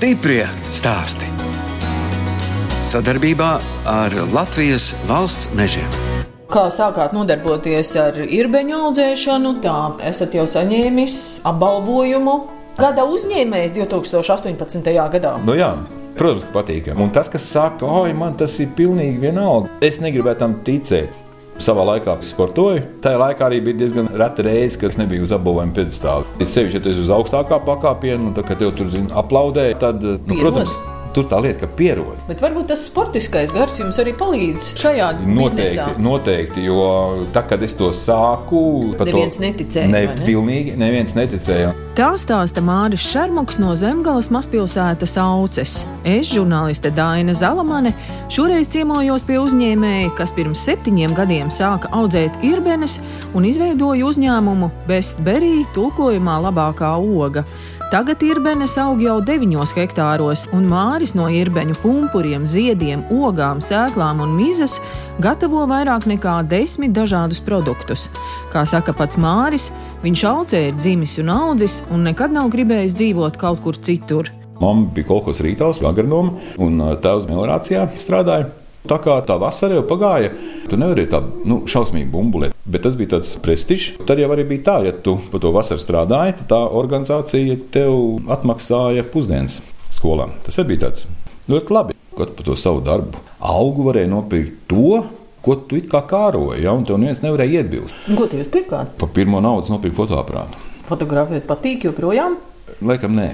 Stiprie stāsti. Sadarbībā ar Latvijas valsts mežiem. Kā sākāt nodarboties ar īrbeņu audzēšanu, tā esat jau saņēmis apbalvojumu. Gada uzņēmējs 2018. gadā. Nu, jā, protams, ka patīkami. Un tas, kas saka, oi, man tas ir pilnīgi vienalga, es negribētu tam ticēt. Savā laikā sportoju. Tajā laikā arī bija diezgan reta reize, kad es nebiju uz apbalvojumu piedstāvā. Sevišķi, ja tu esi uz augstākā pakāpiena, un tad, kad tev tur zin, aplaudē, tad, nu, protams, tur tā lieta, ka pierod. Bet varbūt tas sportiskais gars jums arī palīdz šajā Noteikti, biznesā. noteikti, jo tā, kad es to sāku, par Neviens neticēja, Ne, vai ne? pilnīgi neviens neticēja. Tā stāsta Māris Šermuks no Zemgales mazpilsētas Auces. Es, žurnāliste Daina Zalamane, šoreiz ciemojos pie uzņēmēja, kas pirms septiņiem gadiem sāka audzēt irbenes un izveidoja uzņēmumu Best Berry tulkojumā labākā oga. Tagad irbenes aug jau 9 hektāros, un Māris no irbeņu pumpuriem, ziediem, ogām, sēklām un mizas gatavo vairāk nekā desmit dažādus produktus. Kā saka pats Māris, viņš audzē ir dzimis un audzis, un nekad nav gribējis dzīvot kaut kur citur. Mamma bija kaut kas rītāls, agronoma, un uh, tēvs melnrācijā strādāja. Tā kā tā vasara jau pagāja, tu nevari tā nu, šausmīgi bumbulēt, bet tas bija tāds prestižs. Tad jau arī bija tā, ja tu pa to vasaru strādāji, tad tā organizācija tev atmaksāja pusdienas skolā. Tas arī bija tāds ļoti labi, kad par to savu darbu algu varēja nopirkt to, ko tu it kā kāroji, ja, un tev neviens nevarēja iebilst. Ko tu pirkāt? Pa pirmo naudu nopirkt fotoaparātu. Fotografēt patīk joprojām. Laikam nē.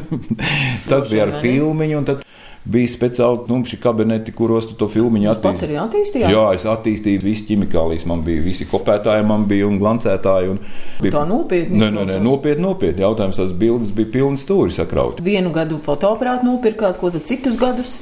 Tas bija ar filmu, un tad bija speciāli tumši kabineti, kuros tu to filmu Pats arī attīstījāt. Jā, es attīstīju visu ķimikālijas. Man bija visi kopētāji, man bija un glancētāji. Un bija... Tā nopietni Nē, nē, nē, nopietni, nopietni. Jautājums, tas bildes bija pilnas stūri sakrauti. Vienu gadu fotoaparātu nopirkāt, ko tad citus gadus?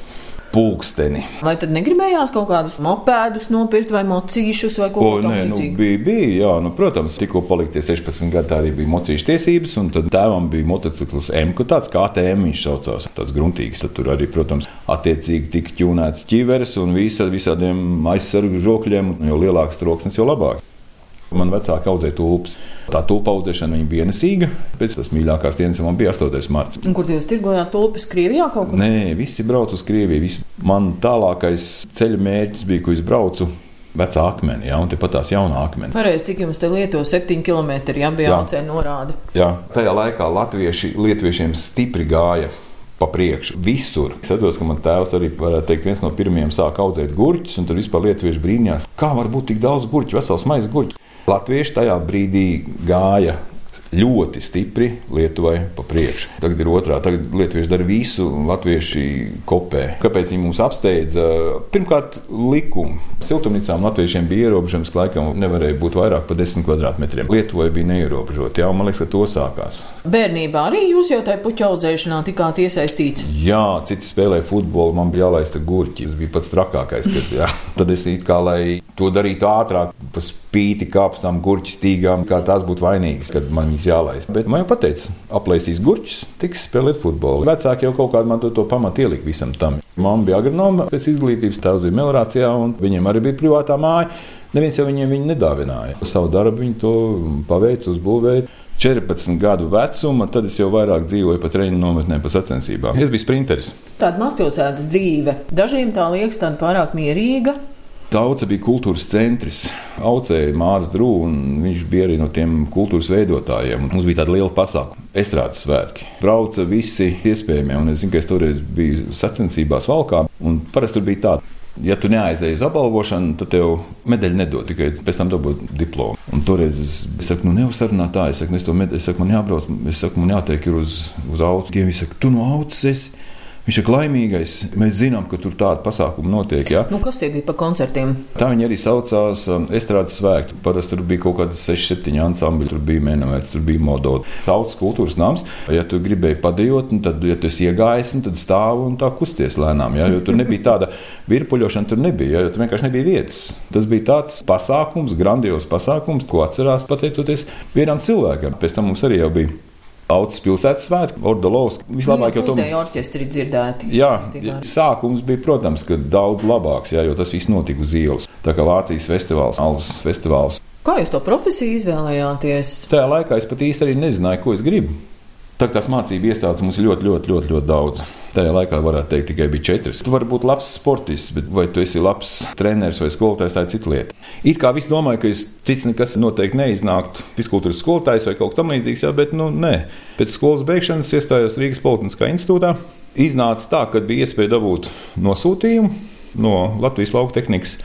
Pulksteni. Vai tad negribējās kaut kādus mopēdus nopirkt, vai mocīšus, vai ko nē, nu, bija, bija, jā, nu, protams, tikko paliktie 16 gadi, tā arī bija mocīšu tiesības, un tad tēvam bija motociklis M, ka tāds kā ATM viņš saucās, tāds gruntīgs. Tad tur arī, protams, attiecīgi tika ķūnēts ķiveres un visa, visādiem aizsargu žokļiem, un jo lielāks troksnis, jo labāk. Man vecāki audzēja tulpes. Tā tulpa audzēšana bija ienesīga. Pēc tam mīļākās dienas man bija 8. marts. Un kur jūs tirgojāt tulpes Krievijā kaut kur? Nē, visi brauc uz Krieviju. Visi. Man tālākais ceļa mērķis bija, ko es braucu. Vecā akmeni, ja, un tepat tās jaunā akmeni. Pareizi, cik jums te lieto 7 km, ja bija Jā. jāceļ norāde. Jā, tajā laikā latvieši, lietuviešiem stipri gāja pa priekšu. Visur. Es atceros, ka man tēvs arī, varētu teikt, viens no pirmajiem sāka audzēt gurķus, un tur vispār lietuvieši brīnījās, kā var būt tik daudz gurķu, vesels maizes gurķu. Latvieši tajā brīdī gāja. Ļoti stipri Lietuvai pa priekšu. Tagad ir otrā. Tagad Lietuvieši dara visu, un Latvieši kopē. Kāpēc viņi mums apsteidza? Pirmkārt, likumi. Siltumnīcām Latviešiem bija ierobežojums, ka laikam nevarēja būt vairāk par 10 kvadrātmetriem. Lietuvai bija neierobežota. Jā, man liekas, ka to sākās. Bērnībā arī jūs jau tajā puķa audzēšanā tikāt iesaistīts. Jā, citi spēlēja futbolu, man bija jālaista gurķi. Tas bija pats trakākais. Kad, jā. Tad es it kā, lai to darītu ātrāk, spīti kāpstām gurķu stīgām, kā tās būtu vainīgas, kad man viņas jālaist. Bet man jau pateica, aplaistīs gurķus, tiks spēlēt futbolu. Vecāki jau kaut kādu man to, to pamatu ielika visam tam. Mamma bija agronoma pēc izglītības, tēvs bija melnrācijā, un viņiem arī bija privātā māja. Neviens jau viņiem viņu nedāvināja. Savu darbu viņi to paveica, uzbūvēja. 14 gadu vecuma, tad es jau vairāk dzīvoju pa treniņu nometnē, pa sacensībām. Es biju sprinteris. Tāda mazpilsētas dzīve. Dažiem tā liekas tāda pārāk mierīga. Tauta bija kultūras centrs. Aucēja Mārcis Drūs, un viņš bija arī no tiem kultūras veidotājiem. Mums bija tāda liela pasākuma, estrādes svētki. Brauca visi iespējamie, un es zinu, ka es toreiz biju sacensībās valkā, un parasti tur bija tā. Ja tu neaizēji uz apbalvošanu, tad tev medaļu nedod, tikai pēc tam dabūt diplomu. Un toreiz es saku, nu nevar sarunāt tā, es saku, nu, es to medaļu, es saku, man jābrauc, es saku, man jātiek uz, uz auto. Tie visi saka, tu no autos esi. Viņš ir laimīgais. Mēs zinām, ka tur tāda pasākuma notiek. Ja? Nu, kas tie bija pa koncertiem? Tā viņi arī saucās um, Estrādes svētki. Parasti tur bija kaut kādas 6, 7 ansambļi, tur bija mēnesis, tur bija modola. Tautas kultūras nams. Ja tu gribēji padejot, un tad, ja tu esi iegājis, un tad stāv un tā kusties lēnām. Ja? Jo tur nebija tāda virpuļošana, tur nebija. Ja? Jo tur vienkārši nebija vietas. Tas bija tāds pasākums, grandios pasākums, ko atcerās pateicoties vienam cilvēkam. Pēc tam mums arī bija. Autos pilsētas svētki, Ordolovs. Vislabāk jau to tomēr. bija orķestri dzirdēti. Jā, sākums bija, protams, ka daudz labāks, jā, jo tas viss notika uz ielas. Tā kā Vācijas festivāls, Alus festivāls. Kā jūs to profesiju izvēlējāties? Tajā laikā es pat īsti arī nezināju, ko es gribu. Tā kā tās mācību iestādes mums ļoti, ļoti, ļoti, ļoti daudz. Tajā laikā varētu teikt, tikai bija četras. Tu vari būt labs sportists, bet vai tu esi labs treneris vai skolotājs, tā ir cita lieta. It kā viss domāja, ka cits nekas noteikti neiznāktu fiskultūras skolotājs vai kaut kas tamlīdzīgs, jā, bet nu, nē. Pēc skolas beigšanas iestājos Rīgas Politiskā institūtā. Iznāca tā, ka bija iespēja dabūt nosūtījumu no Latvijas lauka tehnikas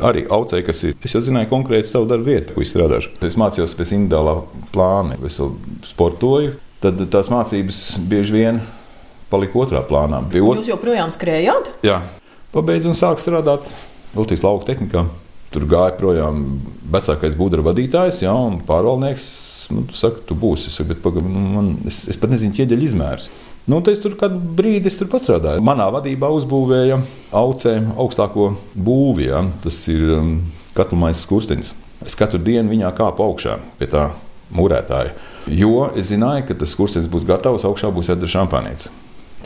arī audzēju, kas ir. Es jau zināju konkrēti savu darbu vietu, ko izstrādāšu. Es mācījos pēc individuālā plāna, es jau sportoju. Tad tās mācības bieži vien palika otrā plānā. Ot... Jūs joprojām skrējāt? Jā, pabeidzu un sāku strādāt Latvijas lauka tehnikā. Tur gāja projām vecākais būdra vadītājs, jā, un pārvaldnieks. Nu, tu saki, tu būsi. Es, saku, bet, paga, nu, man, es, es pat nezinu, ķieģeļa izmērs. Nu, es tur kādu brīdi tur strādāju. Manā vadībā uzbūvēja aucēm augstāko būvi. Ja? Tas ir um, katlu maisa skurstenis. Es katru dienu viņā kāpu augšā pie tā mūrētāja. Jo es zināju, ka tas kurstenis būs gatavs, augšā būs jādara šampānīca.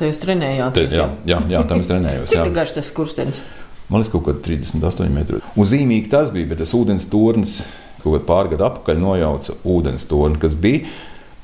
Tā jūs trenējāties? Jā, jā, jā tam es trenējos. Cik garš tas kurstenis? Man liekas, kaut kāda 38 metru. Un zīmīgi tas bija, bet tas ūdens tornis kaut kādā pārgada atpakaļ nojauca ūdens torni, kas bija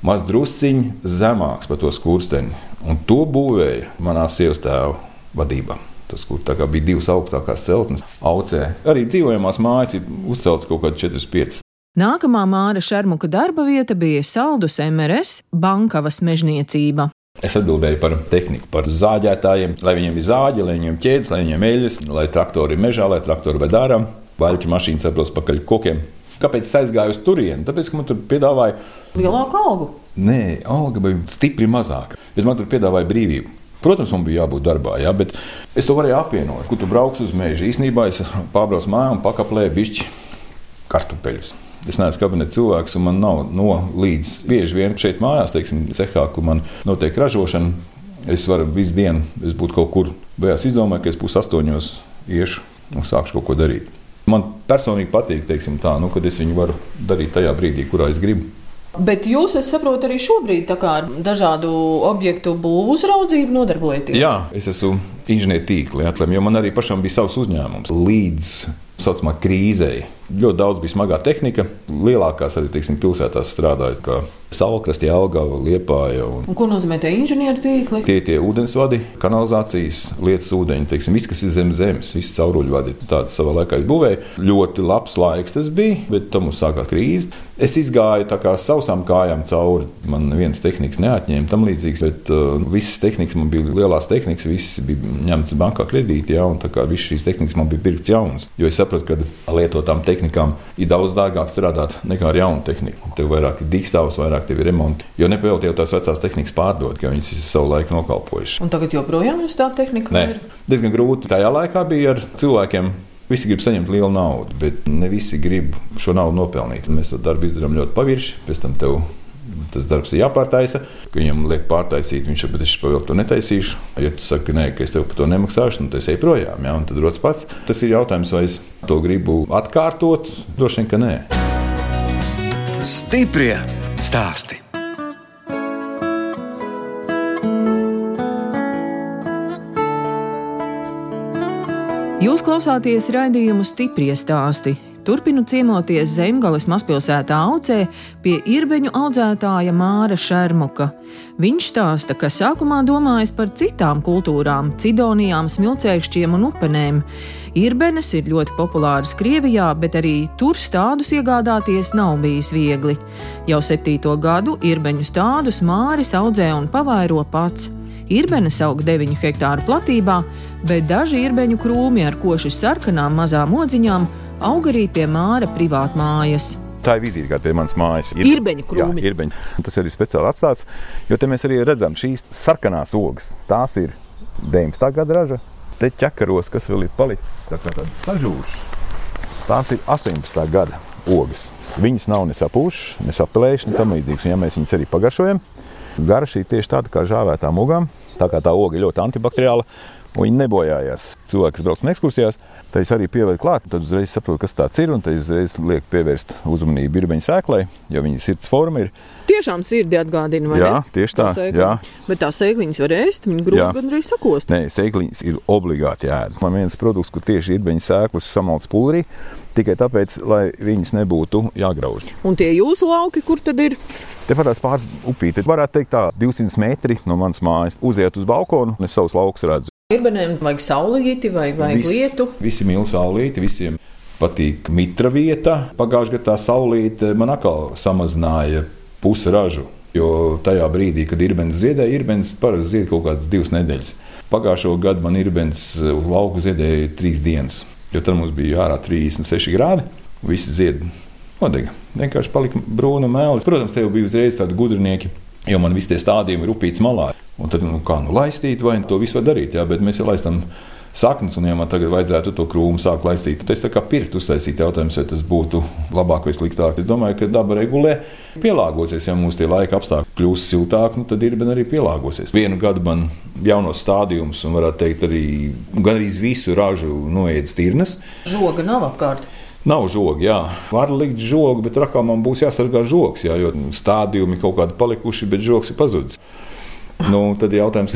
maz drusciņš zemāks par to skursteni. Un to būvēja manā sievas tēva vadībā. Tas, kur bija divas augstākās celtnes, aucē. Arī dzīvojamās mājas ir uzceltas kaut kādas 4-5 Nākamā Māra Šermuka darba vieta bija Saldus MRS Bankavas mežniecība. Es atbildēju par tehniku, par zāģētājiem, lai viņiem ir zāģi, lai viņiem ķēdes, lai viņiem eļļas, lai traktori ir mežā, lai traktori ved ārā, vaļķu mašīnas atbrauc pakaļ kokiem. Kāpēc es aizgāju uz turieni? Tāpēc, ka man tur piedāvāja lielāku algu. Nē, alga bija stipri mazāka, bet man tur piedāvāja brīvību. Protams, man bija jābūt darbā, jā, bet es to varēju apvienot. Kur tu brauc uz mežu? Īsnībā es pārbraucu mājā un pakaplēju bišķi kartupeļus. Es neesmu kabineta cilvēks, un man nav no līdz bieži vien šeit mājās, teiksim, cehā, kur man notiek ražošana. Es varu visu dienu, es būtu kaut kur, beigās izdomāju, ka es pusastoņos iešu un sākšu kaut ko darīt. Man personīgi patīk, teiksim, tā, nu, kad es viņu varu darīt tajā brīdī, kurā es gribu. Bet jūs, es saprotu, arī šobrīd ar dažādu objektu būvniecību uzraudzību nodarbojaties. Jā, es esmu inženiertīkli, jo man arī pašam bija savs uzņēmums līdz tā saucamā krīzei Ļoti daudz bija smagā tehnika. Lielākās arī teiksim, pilsētās strādājot, kā Salkrastī, Jelgava, Liepāja. Un... Un ko nozīmē tie inženieru tīkli? Tie tie ūdensvadi, kanalizācijas, lietas ūdeņi, teiksim, viss, kas ir zem zemes, viss cauruļvadi. Tādu savā laikā izbūvēja. Ļoti labs laiks tas bija, bet tam mums sākās krīze. Es izgāju tā kā sausām kājām cauri. Man viens tehnikas neatņēma tam līdzīgs, bet uh, visas tehnikas man bija lielās tehnikas, visas bija ņemtas bankā kredītī, ja, un tā kā visas šīs tehnikas man bija pirkts jaunas. Jo es sapratu, ka lietotām tehnikām tehnikām ir daudz dārgāk strādāt nekā ar jaunu tehniku. Tev vairāk ir dīkstāvs, vairāk tev ir remonti. Jo nepilnot jau tās vecās tehnikas pārdot, jo viņas ir savu laiku nokalpojušas. Un tagad joprojām ir tā tehnika? Nē, ir? diezgan grūti. Tajā laikā bija ar cilvēkiem. Visi grib saņemt lielu naudu, bet ne visi grib šo naudu nopelnīt. Mēs to darbu izdarām ļoti pavirši, pēc tam tev tas darbs ir jāpārtaisa. Viņam liek pārtaisīt, viņš jau es vēl to netaisīšu. Ja tu saki, nē, ka es tev par to nemaksāšu, nu, tad es eju projām. Ja, tad rodas pats. Tas ir jautājums, vai es to gribu atkārtot. Droši vien, ka nē. Stiprie stāsti. Jūs klausāties raidījumu stipri stāstī Turpinu ciemoties Zemgales mazpilsētā Aucē pie irbeņu audzētāja Māra Šermuka. Viņš stāsta, ka sākumā domājis par citām kultūrām, cidonijām, smilcēkšķiem un upenēm. Irbenes ir ļoti populāras Krievijā, bet arī tur stādus iegādāties nav bijis viegli. Jau septīto gadu irbeņu stādus Māris audzē un pavairo pats. Irbenes aug 9 hektāru platībā, bet daži irbeņu krūmi ar koši sarkanām mazām odziņām aug arī pie Māra privātā mājas. Tā ir vizītkārta pie manas mājas. Ir īrbeņu krūmi. Jā, irbeņi. Tas arī speciāli atstāts, jo te mēs arī redzam šīs sarkanās ogas. Tās ir 19. gada raža. Te ķekaros, kas vēl ir palicis tā kā tādas sažūšas, tās ir 18. gada ogas. Viņas nav ne sapūšas, ne tam līdzīgas. Ja mēs viņus arī pagaršojam, garša ir tieši tāda kā žāvētām ogām. Tā kā tā oga ir ļoti antibakteriāla, viņi nebojājās. Cilvēki, kas brauc no ekskursijās, tad es arī pievēru klāt, tad uzreiz saprotu, kas tas ir, un tad uzreiz liek pievērst uzmanību birbeņu sēklai, jo viņas sirds forma ir. Tiešām sirdi atgādina, vai Jā, ne? tieši tā, sēkliņa. jā. Bet tās sēkliņas var ēst, viņi grūti gandrīz sakost. Nē, sēkliņas ir obligāti jāēd. Man viens produkts, kur tieši ir viņa sēklas samalts pulverī, tikai tāpēc, lai viņas nebūtu jāgrauž. Un tie jūsu lauki, kur tad ir? Tepat tās pāri upīte, varētu teikt, tā 200 metri no manas mājas. Uziet uz balkonu, un es savus laukus redzu. Irbenēm vajag saulīti vai vajag Viss- lietu. Visi mīl saulīti, visiem patīk mitra vieta. Pagājušajā gadā tā saulīte man atkal samazināja pusi ražu. Jo tajā brīdī, kad ir bens ziedēja, ir bens parasti zied kaut kādas divas nedēļas. Pagājušo gadu man ir bens uz lauka ziedēja trīs dienas, jo tad mums bija ārā 36 grādi. Visi zied nodega. Vienkārši palika brūna mēlis. Protams, te jau bija uzreiz tādi gudrinieki, jo man visi tie stādījumi ir upīts malā. Un tad, nu, kā nu laistīt, vai to visu var darīt, jā, bet mēs jau laistām saknes, un ja man tagad vajadzētu to krūmu sākt laistīt, tad es tā kā pirktu uztaisīt jautājums, vai tas būtu labāk vai sliktāk. Es domāju, ka daba regulē pielāgosies, ja mūsu laika apstākļi kļūs siltāki, nu, tad ir arī pielāgosies. Vienu gadu man jaunos stādījumus, un varētu teikt, arī gandrīz visu ražu noiet stirnas. Žoga nav apkārt. Nav žoga, jā. Var likt žogu, bet rakā man būs jāsargā žogs, jā, jo stādījumi kaut kādi palikuši, bet žogs ir pazudis. Nu, tad jautājums,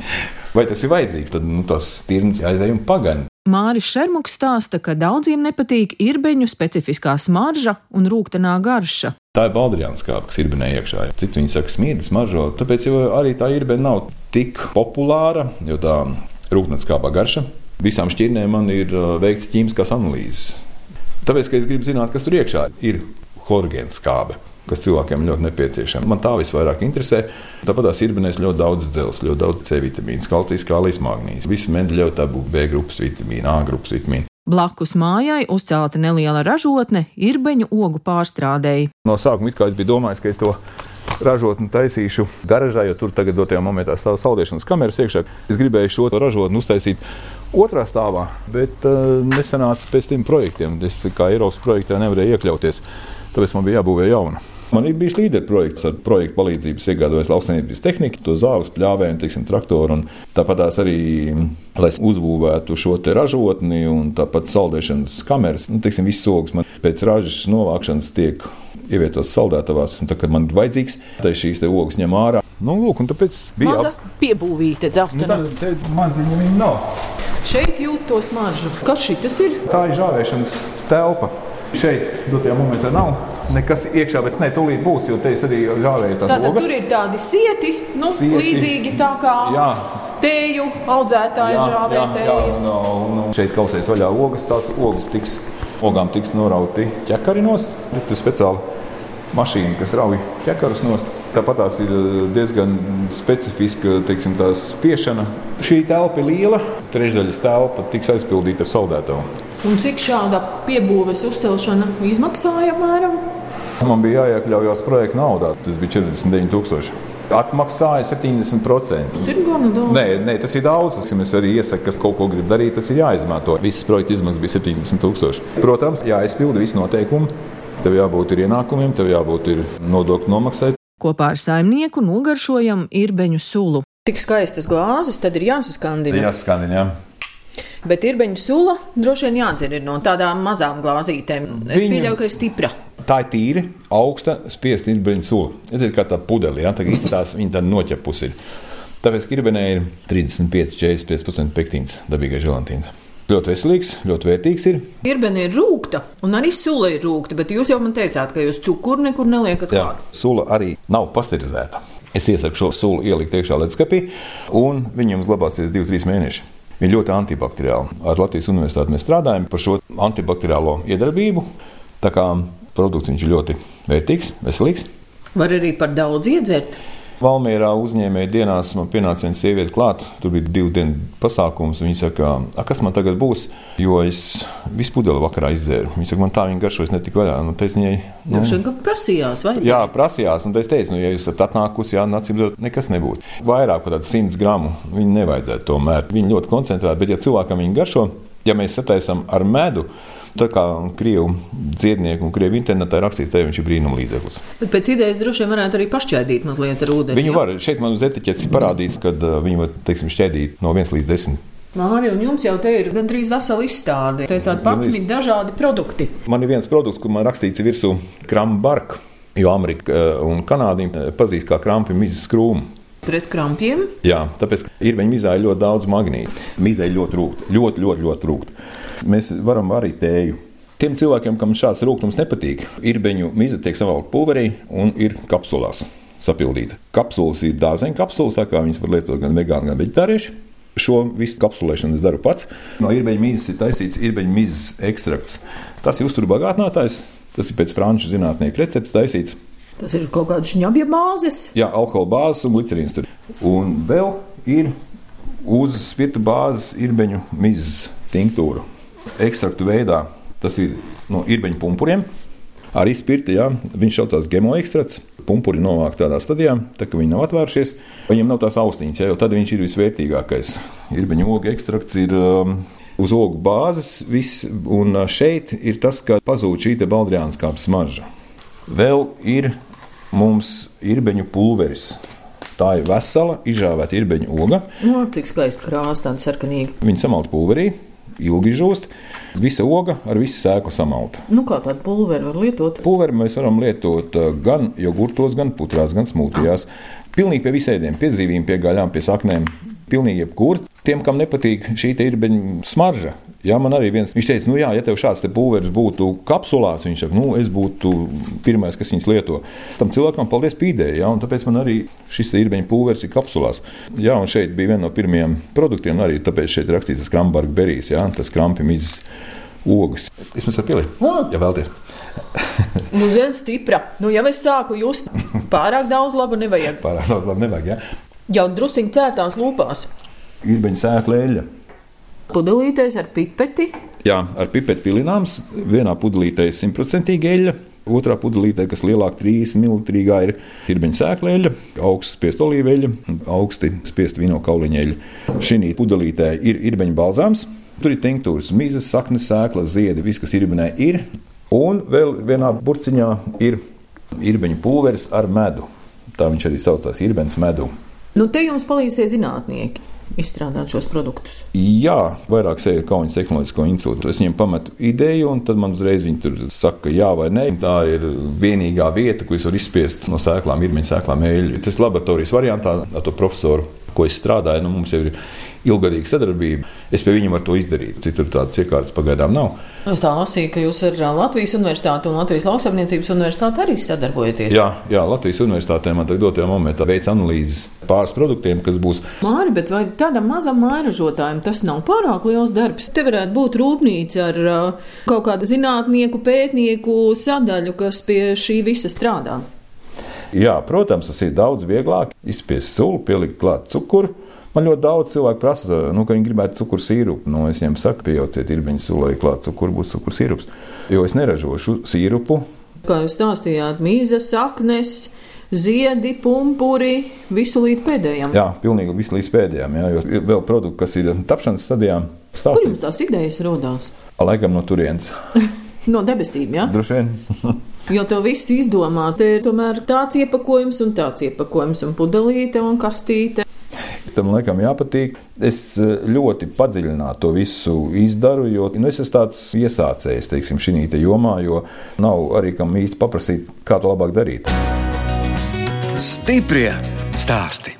vai tas ir vajadzīgs? Tad nu, tas stirns aizēj un pagaidi. Māris Šermuks stāsta, ka daudziem nepatīk irbeņu specifiskā smarža un rūktenā garša. Tā ir baldriāna skābe, kas ir benē iekšā. Citi viņi saka, smirdas, mažo. Tāpēc arī tā ir benē nav tik populāra, jo tā rūkstoša skābā garša. Visām šķirnēm man ir uh, veikts ķīmiskās analīzes. Tāpēc, ka es gribu zināt, kas tur iekšā ir chlorogēna skābe. Kas cilvēkiem ļoti nepieciešama. Man tā visvairāk interesē. Tāpat tās ir benēs ļoti daudz dzelzceļa, ļoti daudz C vitamīnu, kalcijas, kālijas, magnīzes. Visi mēģi ļaut dabūt B grupas vitamīnu, A grupas vitamīnu. Blakus mājai uzcelta neliela ražotne irbeņu ogu pārstrādēji. No sākuma it kā es biju domājis, ka es to ražotni taisīšu garažā, jo tur tagad dotajā momentā stāv saldēšanas kameras iekšā. Es gribēju šo ražotni uztaisīt otrā stāvā, bet uh, nesanāca pēc tiem projektiem. Es kā Eiropas projektā nevarēju iekļauties, tāpēc man bija jābūvē jauna. Man ir bijis līderu projekts ar projektu palīdzību, iegādājos lauksaimniecības tehniku, to zāles, pļāvēju, teiksim, traktoru. Tāpat arī, lai uzbūvētu šo ražotni un tāpat saldēšanas kameras, nu, teiksim, viss sogs man pēc ražas novākšanas tiek ievietots saldētavās. Un, tā, kad man ir vajadzīgs, tad šīs te ogas ņem ārā. Nu, lūk, un tāpēc bija Maza piebūvīte dzeltena. Nu, tā maziņa viņa nav. Šeit jūt to smaržu. Kas šis ir? Tā ir žāvēšanas telpa. Šeit, dotajā momentā, nav nekas iekšā, bet nē, tūlīt būs, jo te es arī žāvēju tās Tātad ogas. tur ir tādi sieti, nu, Sieti. līdzīgi tā kā Jā. tēju audzētāji žāvē tējas. un, un, un šeit kausēs vaļā ogas, tās ogas tiks, ogām tiks norauti ķekari nost. Ir speciāla mašīna, kas rauj ķekarus nost. Tāpat tās ir diezgan specifiska teiksim, tās spiešana. Šī telpa ir liela, trešdaļas telpa tiks aizpildīta ar saldētavu. Un cik šāda piebūves uzcelšana izmaksāja apmēram? Man bija jāiekļaujas projekta naudā, tas bija 49,000. Atmaksāja 70%. Tas ir gana daudz. Nē, nē, tas ir daudz. Tas, ja es arī iesaku, kas kaut ko grib darīt, tas ir jāizmanto. Visas projekta izmaksas bija 70,000. Protams, jāizpilda visi noteikumi. Tev jābūt ir ienākumiem, tev jābūt ir nodokļu nomaksai. Kopā ar saimnieku nogaršojam irbeņu sulu. Tik skaistas glāzes, tad ir jāsaskandina. jāskandina. Jā. Bet irbeņu sula droši vien jādzer ir no tādām mazām glāzītēm. Es Viņu- pieļauju, ka ir stipra. Tā ir tīra, augsta, spiesta irbeņu sula. Redziet, kā tā pudele, ja tā izstāsta, viņa tāda noķepusi ir. Tāpēc irbenē ir 35-45% pektīns, dabīgais želantīns. Ļoti veselīgs, ļoti vērtīgs ir. Irbēna ir rūkta, un arī sula ir rūkta, bet jūs jau man teicāt, ka jūs cukuru nekur neliekat Jā, klāt. sula arī nav pasterizēta. Es iesaku šo sulu ielikt iekšā leduskapī, un viņa jums glabāsies 2-3 mēnešus. Viņa ļoti antibakteriāla. Ar Latvijas Universitāti mēs strādājam par šo antibakteriālo iedarbību. Tā kā produkts ir ļoti vērtīgs, veselīgs. Var arī par daudz iedzert. Valmērā uzņēmēja dienās man pienāca viena sieviete klāt. Tur bija divu dienu pasākums. Viņa saka, "A, kas man tagad būs, jo es visu pudeli vakarā izdzēru. Viņa saka, man tā viņa garšo, es netiku vaļā. Nu, teicu, viņai, Nu, kā prasījās, vai? Jā, prasījās, un es teicu, nu, ja jūs esat atnākusi, jā, nācīm dot, nekas nebūs. Vairāk par tādu 100 gramu viņi nevajadzētu tomēr. Viņi ļoti koncentrēti, bet ja cilvēkam viņi garšo, ja mēs sataisām ar medu, tā kā krievu dziednieku un krievu internetā rakstīts, te viņš ir brīnum līdzeklis. Bet pēc idejas droši vien varētu arī pašķēdīt mazliet ar ūdeni. Viņu jā? var, šeit man uz etiķetes ir parādīts, ka uh, viņi var, teiksim, šķēdīt no 1 līdz 10 Māri, un jums jau te ir gandrīz vesela izstāde. Teicāt, pats Gandrīz. ir dažādi produkti. Man ir viens produkts, kur man rakstīts virsū krambarka, jo Amerika eh, un Kanāda pazīst kā krampi mizas krūmu. Pret krampiem. Jā, tāpēc ir viņa mizā ļoti daudz magnītu. Mizai ļoti rūkt, ļoti, ļoti, ļoti rūkt. Mēs varam arī tēju. Tiem cilvēkiem, kam šāds rūkums nepatīk, ir beņu miza tiek savalkta pulverī un ir kapsulās sapildīta. Kapsulas ir dārzeņu kapsulas, tā kā viņas var lietot gan vegāni, gan veģetārieši. Šo visu kapsulēšanu es daru pats. No īrbeņa mīzes ir taisīts īrbeņa mīzes ekstrakts. Tas ir uzturbagātinātājs, tas ir pēc franču zinātnieku receptes taisīts. Tas ir kaut kāds šņabja bāzes. Jā, alkohola bāzes un glicerīns tur. Un vēl ir uz spirta bāzes īrbeņu mizas tinktūra. Ekstraktu veidā tas ir no īrbeņu pumpuriem. Arī spirta, jā, viņš saucās gemo ekstrakts. Pumpuri novāk tādā stadijā, tā ka viņi nav atvērušies. Viņiem nav tās austiņas, jā, jo tad viņš ir visvērtīgākais. Īrbeņu ogu ekstrakts ir um, uz ogu bāzes, viss, un uh, šeit ir tas, ka pazūd šī baldriāna skāpes smarža. Vēl ir mums īrbeņu pulveris. Tā ir vesela, izžāvēta īrbeņu oga. Nu, cik skaisti krāsa, tāda sarkanīga. Viņa samalta pulverī, ilgi žūst. Visa oga ar visu sēklu samalta. Nu, kā tādu pulveri var lietot? Pulveri mēs varam lietot uh, gan jogurtos, gan putrās, gan smūtijās. Pilnīgi pie visiem, pie zivīm, pie gaļām, pie saknēm. Pilnīgi jebkur. Tiem, kam nepatīk šī ir smarža, jā, man arī viens, viņš teica, nu jā, ja tev šāds te pulveris būtu kapsulās, viņš saka, nu es būtu pirmais, kas viņus lieto. Tam cilvēkam paldies pīdēji, jā, un tāpēc man arī šis ir beņu pulveris ir kapsulās. Jā, un šeit bija viena no pirmajiem produktiem, arī tāpēc šeit rakstīts krambarga berijas, jā, tas krampi mizas ogas. Es jums varu pielikt, ja vēlties. Nu, zina, stipra. Nu, ja es sāku just pārāk daudz laba, nevajag. Pārāk daudz labi nevajag, jā. Jau drusciņi cērtās lūpās. Ir beņu sēkla eļļa. Pudelīties ar pipeti. Jā, ar pipeti pilināms. Vienā pudelītē ir simtprocentīgi eļļa. Otrā pudelītē, kas lielāka, 3 ml, ir tirbeņa sēkla eļļa, augsts spiest olīveļa, augsti spiest vīno kauliņa eļļa. Šī pudelītē ir irbeņa balzāms, tur ir tinktūras, mizas, saknes, sēkla, ziedi, viss, kas irbenē ir. Un vēl vienā burciņā ir irbeņa pulveris ar medu. Tā viņš arī saucās irbeņa medu. Nu, te jums palīdzēja zinātnieki izstrādāt šos produktus. Jā, vairāk sēžu Kaunas Tehnoloģisko institūtu. Es viņiem pametu ideju, un tad man uzreiz viņi tur saka, jā vai nē. Tā ir vienīgā vieta, kur es varu izspiest no sēklām, ir viņa sēklām eļļu. Tas laboratorijas variantā ar to profesoru, ko es strādāju, nu, mums jau ir ilgadīga sadarbība. Es pie viņiem varu to izdarīt. Citur tādas iekārtas pagaidām nav. Es tā lasīju, ka jūs ar Latvijas Universitāti un Latvijas Lauksaimniecības Universitāti arī sadarbojaties. Jā, jā Latvijas Universitātē man tagad dotajā momentā veids analīzes pāris produktiem, kas būs. Māri, bet vai tādam mazam mairažotājam tas nav pārāk liels darbs? Te varētu būt rūpnīca ar kaut kādu zinātnieku, pētnieku sadaļu, kas pie šī visa strādā. Jā, protams, tas ir daudz vieglāk izspiest sulu, pielikt klāt cukuru. Man ļoti daudz cilvēku prasa, nu, ka viņi gribētu cukuru sīrupu. Nu, es viņiem saku, piejauciet īrbeņu sulai klāt cukuru, būs cukuru sīrups. Jo es neražošu sīrupu. Kā jūs stāstījāt, mīzes, saknes, ziedi, pumpuri, visu līdz pēdējiem. Jā, pilnīgi visu līdz pēdējiem. Jā, jo ir vēl produkti, kas ir tapšanas stadijā. Kur Stāstīt, jums tās idejas rodās? laikam no turienes. No debesīm, jā? Droši vien. Jo to visu izdomā, te ir tomēr tāds iepakojums un tāds iepakojums, un pudelīte un kastīte. Tam laikam jāpatīk. Es eh, ļoti padziļināti to visu izdaru, jo nu, es esmu tāds iesācējs teiksim, šī jomā, jo nav arī kam īsti paprasīt, kā to labāk darīt. Stiprie stāsti.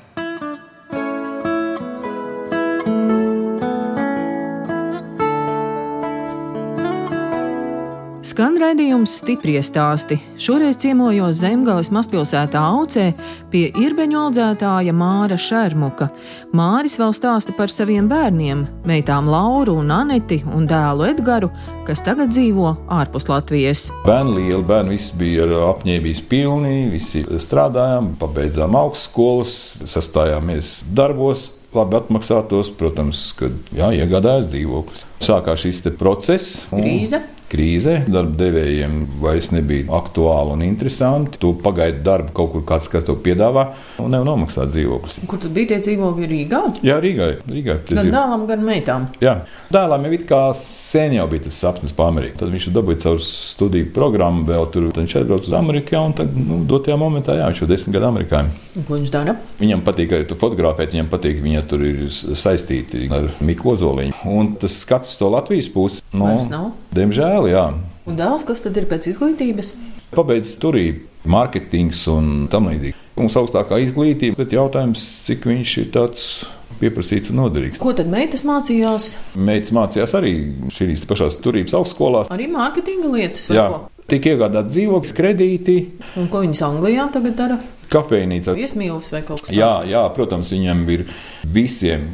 Raidījums stipri stāsti. Šoreiz ciemojos Zemgales mazpilsētā Aucē pie irbeņu audzētāja Māra Šermuka. Māris vēl stāsta par saviem bērniem, meitām Lauru un Aneti un dēlu Edgaru, kas tagad dzīvo ārpus Latvijas. Bērni lieli, bērni visi bija ar apņēmības pilni, visi strādājām, pabeidzām augstskolas, sastājāmies darbos, labi atmaksātos, protams, kad jā, iegādājās dzīvoklis. Sākās šis process. Krīze krīzē. Darba devējiem vairs nebija aktuāli un interesanti. Tu pagaidu darbu kaut kur kāds, kas to piedāvā, un nevar nomaksāt dzīvoklis. Kur tad bija tie dzīvokļi Rīgā? Jā, Rīgā. Rīgā gan dēlam, gan meitām. Jā. Dēlam jau it kā sen jau bija tas sapnis par Ameriku. Tad viņš dabūja caur studiju programmu, vēl tur atbrauca uz Ameriku, jā, un tad, nu, dotajā momentā, jā, viņš jau desmit gadu Amerikā. Ko viņš dara? Viņam patīk arī fotografēt, viņam patīk, viņa tur ir saistīti ar Miku Ozoliņu. Un tas skats to Latvijas pusi, nu, diemžēl jā. Un dēls, kas tad ir pēc izglītības? Pabeidz turību, mārketings un tam līdzīgi. Mums augstākā izglītība, bet jautājums, cik viņš ir tāds pieprasīts un noderīgs. Ko tad meitas mācījās? Meitas mācījās arī šīs pašās turības augstskolās. Arī mārketinga lietas. Jā, tika iegādāti dzīvokļi, kredīti. Un ko viņas Anglijā tagad dara? Kafejnīca. Viesmīlis vai kaut kas tāds? Jā, jā, protams, viņam ir visiem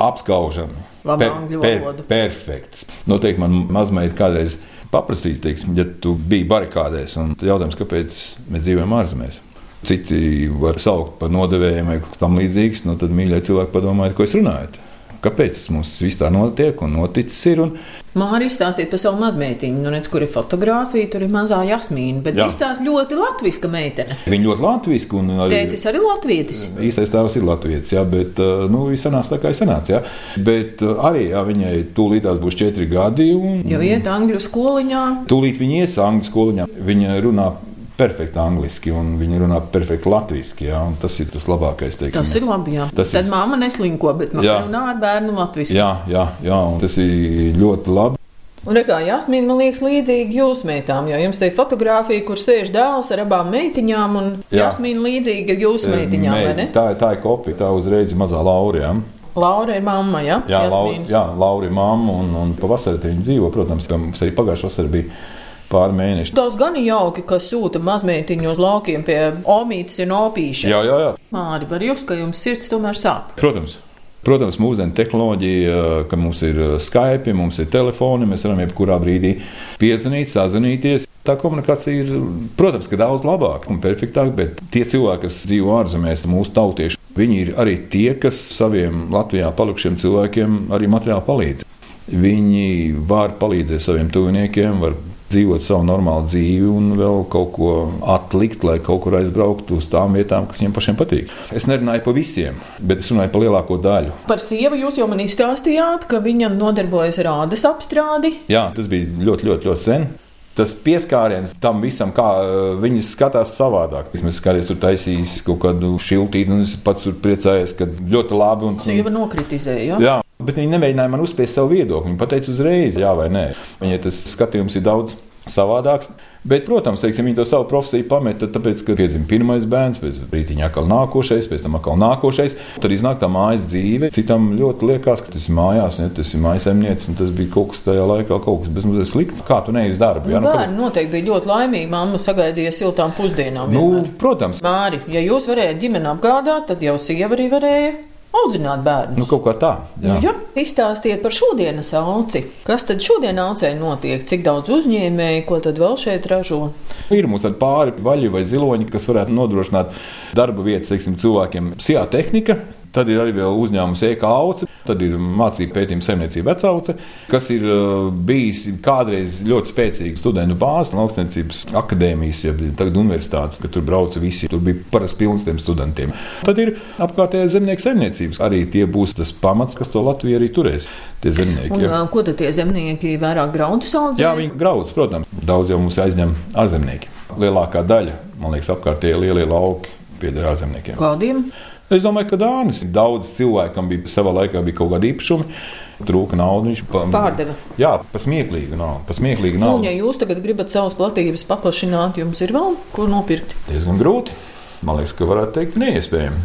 apskaužami. Per, per, perfekts. Noteikti man mazmeita kādreiz paprasīs, teiksim, ja tu biji barikādēs, un jautājums, kāpēc mēs dzīvojam ārzemēs. Citi var saukt par nodevējiem vai tam līdzīgs, nu tad mīļie cilvēki padomājiet, ko es runāju. Kāpēc tas mums viss tā notiek un noticis? Ir, un... Mārija izstāstīja par savu mazmeitiņu. Nu, redz, kur ir fotografija, tur ir mazā jasmīna. Bet tās ļoti latviska meitene. Viņa ļoti latviska. Arī... Tētis arī latvietis. Īstais tēvs ir latvietis, jā, bet nu, viņš sanāca tā kā ir sanāca. Jā. Bet arī jā, viņai tūlītās būs četri gadi. Un... Jau iet angļu skoliņā. Tūlīt viņa ies angļu skoliņā. Viņa runā perfekti angliski, un viņi runā perfekti latviešu. Ja, tas ir tas labākais. Teiksim. Tas ir labi. Jā. Tas Tad ir... māma neslinko, bet māma runā ar bērnu latviešu. Jā, jā, jā tas ir ļoti labi. Un kā Jāsmīna, man liekas, līdzīgi jūsu meitām, jo jums te ir fotografija, kur sēž dēls ar abām meitiņām, un Jā. Jāsmīna līdzīga jūsu meitiņām, Mei, vai ne? Tā, tā ir kopija, tā uzreiz mazā Laura. Laura ir mamma, ja? jā? Laura, jā, Laura ir mamma, un, un pavasarī viņa dzīvo, protams, mums arī pagājušā vasarā bija pāri mēneši. Tas gan jauki, ka sūta mazmeitiņu uz laukiem pie omītes un opīša. Jā, jā, jā. Māri, var just, ka jums sirds tomēr sāp. Protams. Protams, mūsdienu tehnoloģija, ka mums ir uh, Skype, mums ir telefoni, mēs varam jebkurā brīdī piezvanīt, sazvanīties. Tā komunikācija ir, protams, daudz labāka un perfektāka, bet tie cilvēki, kas dzīvo ārzemēs, mūsu tautieši, viņi ir arī tie, kas saviem Latvijā palikušiem cilvēkiem arī materiāli palīdz. Viņi var palīdzēt saviem tuviniekiem, var dzīvot savu normālu dzīvi un vēl kaut ko atlikt, lai kaut kur aizbrauktu uz tām vietām, kas viņiem pašiem patīk. Es nerunāju par visiem, bet es runāju par lielāko daļu. Par sievu jūs jau man izstāstījāt, ka viņa nodarbojas ar ādas apstrādi. Jā, tas bija ļoti, ļoti, ļoti sen tas pieskāriens tam visam, kā uh, viņi skatās savādāk. Mēs skatāmies, tur taisīs kaut kādu šiltīti, un es pats tur priecājos, ka ļoti labi. Un, Sieva nokritizēja. Jā, Bet viņi nemēģināja man uzspiest savu viedokli. Viņi pateica uzreiz, jā vai nē. Viņai tas skatījums ir daudz savādāks. Bet, protams, teiksim, viņi to savu profesiju pameta, tāpēc, ka piedzima pirmais bērns, pēc brīdiņa atkal nākošais, pēc tam atkal nākošais. Tad iznāk tā mājas dzīve. Citam ļoti liekas, ka tas ir mājās, ne, tas ir mājasemnieks, un tas bija kaut kas tajā laikā, kaut kas bezmazliet slikts. Kā tu neesi darbu? Jā, nu, bērni noteikti bija ļoti laimīgi. Mamma sagaidīja siltām pusdienām. Nu, vienmēr. protams. Māri, ja jūs varējāt ģimeni apgādāt, tad jau sieva arī varēja audzināt bērnus. Nu, kaut kā tā. Jā. Nu, ja? Izstāstiet par šodienas auci. Kas tad šodien aucē notiek? Cik daudz uzņēmēju, ko tad vēl šeit ražo? Ir mums pāri vaļi vai ziloņi, kas varētu nodrošināt darba vietas teiksim, cilvēkiem. Sijā tehnika, Tad ir arī uzņēmums e-kauce, tad ir mācību pētījuma saimniecība vecauce, kas ir uh, bijis kādreiz ļoti spēcīga studentu bāze, augstniecības akadēmijas, ja tagad universitātes, ka tur brauca visi, tur bija parasti pilns tiem studentiem. Tad ir apkārtējā zemnieku saimniecības, arī tie būs tas pamats, kas to Latviju arī turēs. Tie zemnieki. Un, ja. Ko tad tie zemnieki vairāk graudus audzē? Jā, viņi graudus, protams. Daudz jau mums aizņem ārzemnieki. Lielākā daļa, man liekas, apkārtējie lielie lauki pieder ārzemniekiem. Kādiem? Es domāju, ka Dānis daudz cilvēkam, bija savā laikā bija kaut kāda īpašuma. Trūka naudas, viņš pa, pārdeva. Jā, pasmieklīgi nav. Pasmieklīgi nav. Un, ja jūs tagad gribat savas platības paplašināt, jums ir vēl ko nopirkt? Diezgan grūti. Man liekas, ka varētu teikt, neiespējami.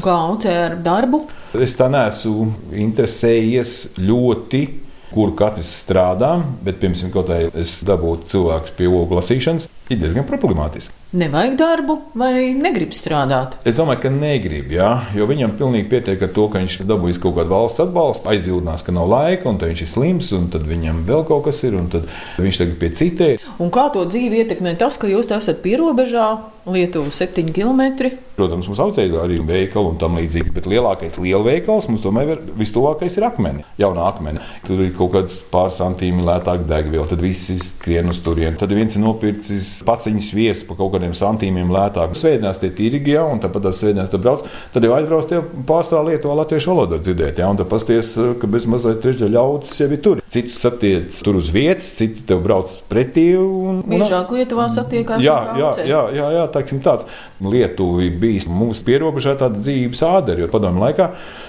Kā ar darbu? Es tā neesmu interesējies ļoti kur katrs strādā, bet, piemēram, kaut kā es dabūtu cilvēkus pie ogu lasīšanas, ir diezgan problemātiski. Nevajag darbu, vai arī negrib strādāt? Es domāju, ka negrib, jā, jo viņam pilnīgi pietiek ar to, ka viņš dabūjis kaut kādu valsts atbalstu, aizbildinās, ka nav laika, un viņš ir slims, un tad viņam vēl kaut kas ir, un tad viņš tagad pie citiem. Un kā to dzīvi ietekmē tas, ka jūs esat pierobežā? Lietuva 7 km. Protams, mums audzēja arī veikali un tam līdzīgs, bet lielākais lielveikals mums tomēr ir vistuvākais ir akmeni, jauna akmeni. Tur ir kaut kāds pāris santīmi lētāk degviela, tad visi skrien uz turieni. Tad viens ir nopircis paciņas viestu par kaut kādiem santīmiem lētāk. Svētdienās tie tirgi, ja, un tāpat tās svētdienās tur brauc. Tad jau aizbrauc tie pārstāvā Lietuvā latviešu valodu dzirdēt, ja, un tad pasties, ka bez mazliet trešdaļa ļautas jau ir tur. Citus satiec tur uz vietas, citi tev brauc pretī. Un, un, Biežāk Lietuvā satiekās. Jā, jā, jā, jā, jā, tā tāds. Lietuva bija mūsu pierobežā tāda dzīves ādara, jo padomju laikā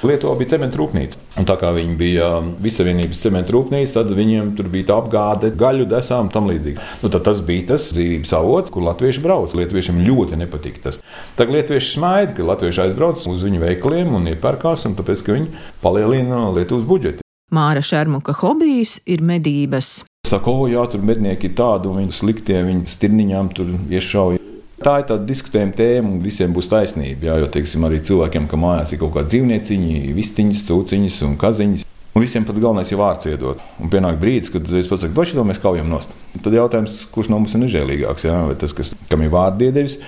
Lietuva bija cementu rūpnīca. Un tā kā viņi bija Visavienības cementu rūpnīca, tad viņiem tur bija tā apgāde gaļu desām un tam līdzīgi. Nu, tas bija tas dzīves avots, kur latvieši brauc. Lietuviešiem ļoti nepatika tas. Tagad lietuvieši smaida, ka latvieši aizbrauc uz viņu veikaliem un iepērkās, un tāpēc, ka viņi palielina Lietuvas budžetu. Māra Šermuka hobijs ir medības. Saka, o, jā, tur mednieki ir tādi, un viņi sliktie, viņi stirniņām tur iešauja. Tā ir tāda diskutējuma tēma, un visiem būs taisnība. Jā, jo teiksim, arī cilvēkiem, kam mājās ir kaut kāda dzīvnieciņa, vistiņas, cūciņas un kaziņas. Un visiem pats galvenais ir vārds iedot. Un pienāk brīdis, kad es pats saku, došu to mēs kaujam nost. Tad jautājums, kurš no mums ir nežēlīgāks? Jā? Vai tas, kas, kam ir vārdu iedevis,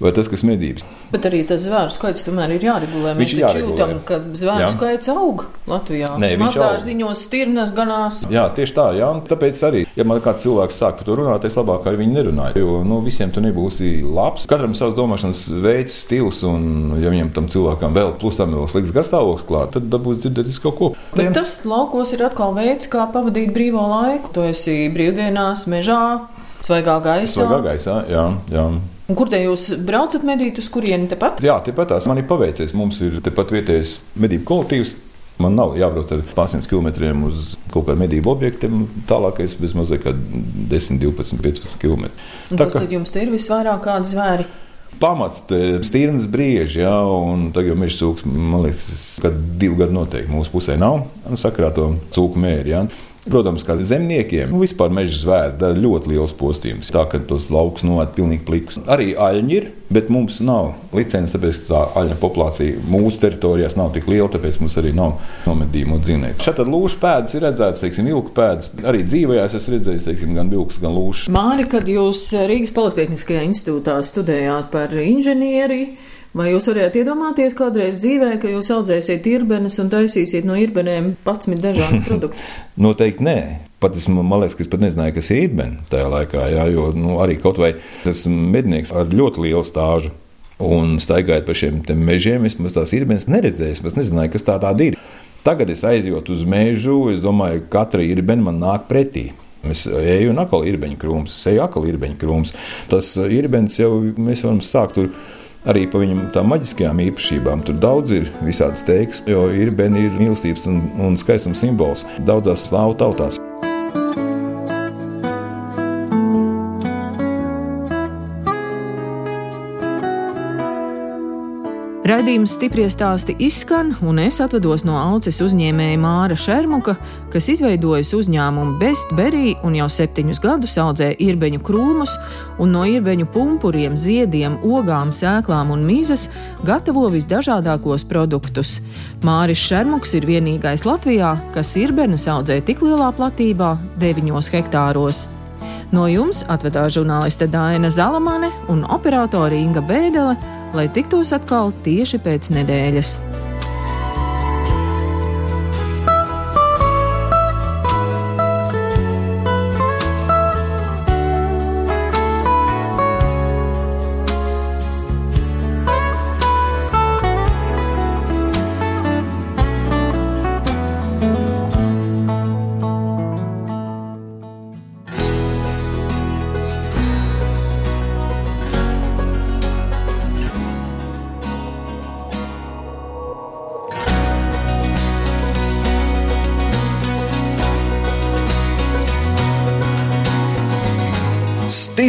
vai tas, kas medības. Bet arī tas zvēru skaits tomēr ir jāregulē. Mēs Viņš ir jāregulē. jūtam, ka zvēru jā. skaits aug Latvijā. Nē, viņš aug. Mazdārziņos stirnas ganās. Jā, tieši tā, jā, tāpēc arī, ja man kāds cilvēks sāk par to runāt, es labāk ar viņu nerunāju, jo, nu, visiem tu nebūsi labs. Katram savs domāšanas veids, stils, un ja viņam tam cilvēkam vēl plus tam vēl slikts garstāvoklis klāt, tad dabūs dzirdēt kaut ko. Bet tas laukos ir atkal veids, kā pavadīt brīvo laiku. Tu esi brīvdienās, mežā, svaigā gaisā. Svaigā gaisā, jā, jā. Un kur te jūs braucat medīt, uz kurieni tepat? Jā, tepat tās man ir paveicies. Mums ir tepat vietējais medību kolektīvs. Man nav jābrauc ar pārsimt kilometriem uz kaut kādiem medību objektiem. Tālākais bez mazliet 10, 12, 15 km. Un Tā kā jums te ir visvairāk kādi zvēri? Pamats stīrns brīži, ja, un tagad jau meža cūks, man liekas, ka divi gadi noteikti mūsu pusē nav. Nu, sakarā to cūku mēri. Protams, kā zemniekiem, nu, vispār meža zvēri dara ļoti liels postījums. Tā kā tos laukus novērt pilnīgi plikus. Arī aļņi ir, bet mums nav licences, tāpēc tā aļņa populācija mūsu teritorijās nav tik liela, tāpēc mums arī nav nomedījumu dzīvnieku. Tad lūšu pēdas ir redzētas, teiksim, vilku pēdas. Arī dzīvojās es redzēju, teiksim, gan vilkus, gan lūšus. Māri, kad jūs Rīgas Politehniskajā institūtā studējāt par inženieri, Vai jūs varētu iedomāties kādreiz dzīvē, ka jūs audzēsiet irbenes un taisīsiet no irbenēm 11 dažādus produktus? Noteikti nē. Pat es, man liekas, ka es pat nezināju, kas ir irbene tajā laikā, jā, jo nu, arī kaut vai tas mednieks ar ļoti lielu stāžu. Un staigājot pa šiem mežiem, es tās irbenes neredzēju, es nezināju, kas tā tāda ir. Tagad es aizjotu uz mežu, es domāju, ka katra irbene man nāk pretī. Es eju un atkal ir irbeņu krūms, es eju atkal irbeņu krūms. Tas irbenis jau mēs varam sākt tur arī par viņam tām maģiskajām īpašībām. Tur daudz ir visādas teiksmes, jo ir bērni, ir mīlestības un, un skaistums simbols daudzās slāvu tautās. Radījums stipri stāsti izskan, un es atvados no auces uzņēmēja Māra Šermuka, kas izveidojas uzņēmumu Bestberry un jau septiņus gadus audzē irbeņu krūmus, un no irbeņu pumpuriem, ziediem, ogām, sēklām un mīzes gatavo visdažādākos produktus. Māris Šermuks ir vienīgais Latvijā, kas irbenes audzē tik lielā platībā - 9 hektāros. No jums atvedā žurnāliste Dāna Zalamane un operātore Inga Bēdele, lai tiktos atkal tieši pēc nedēļas.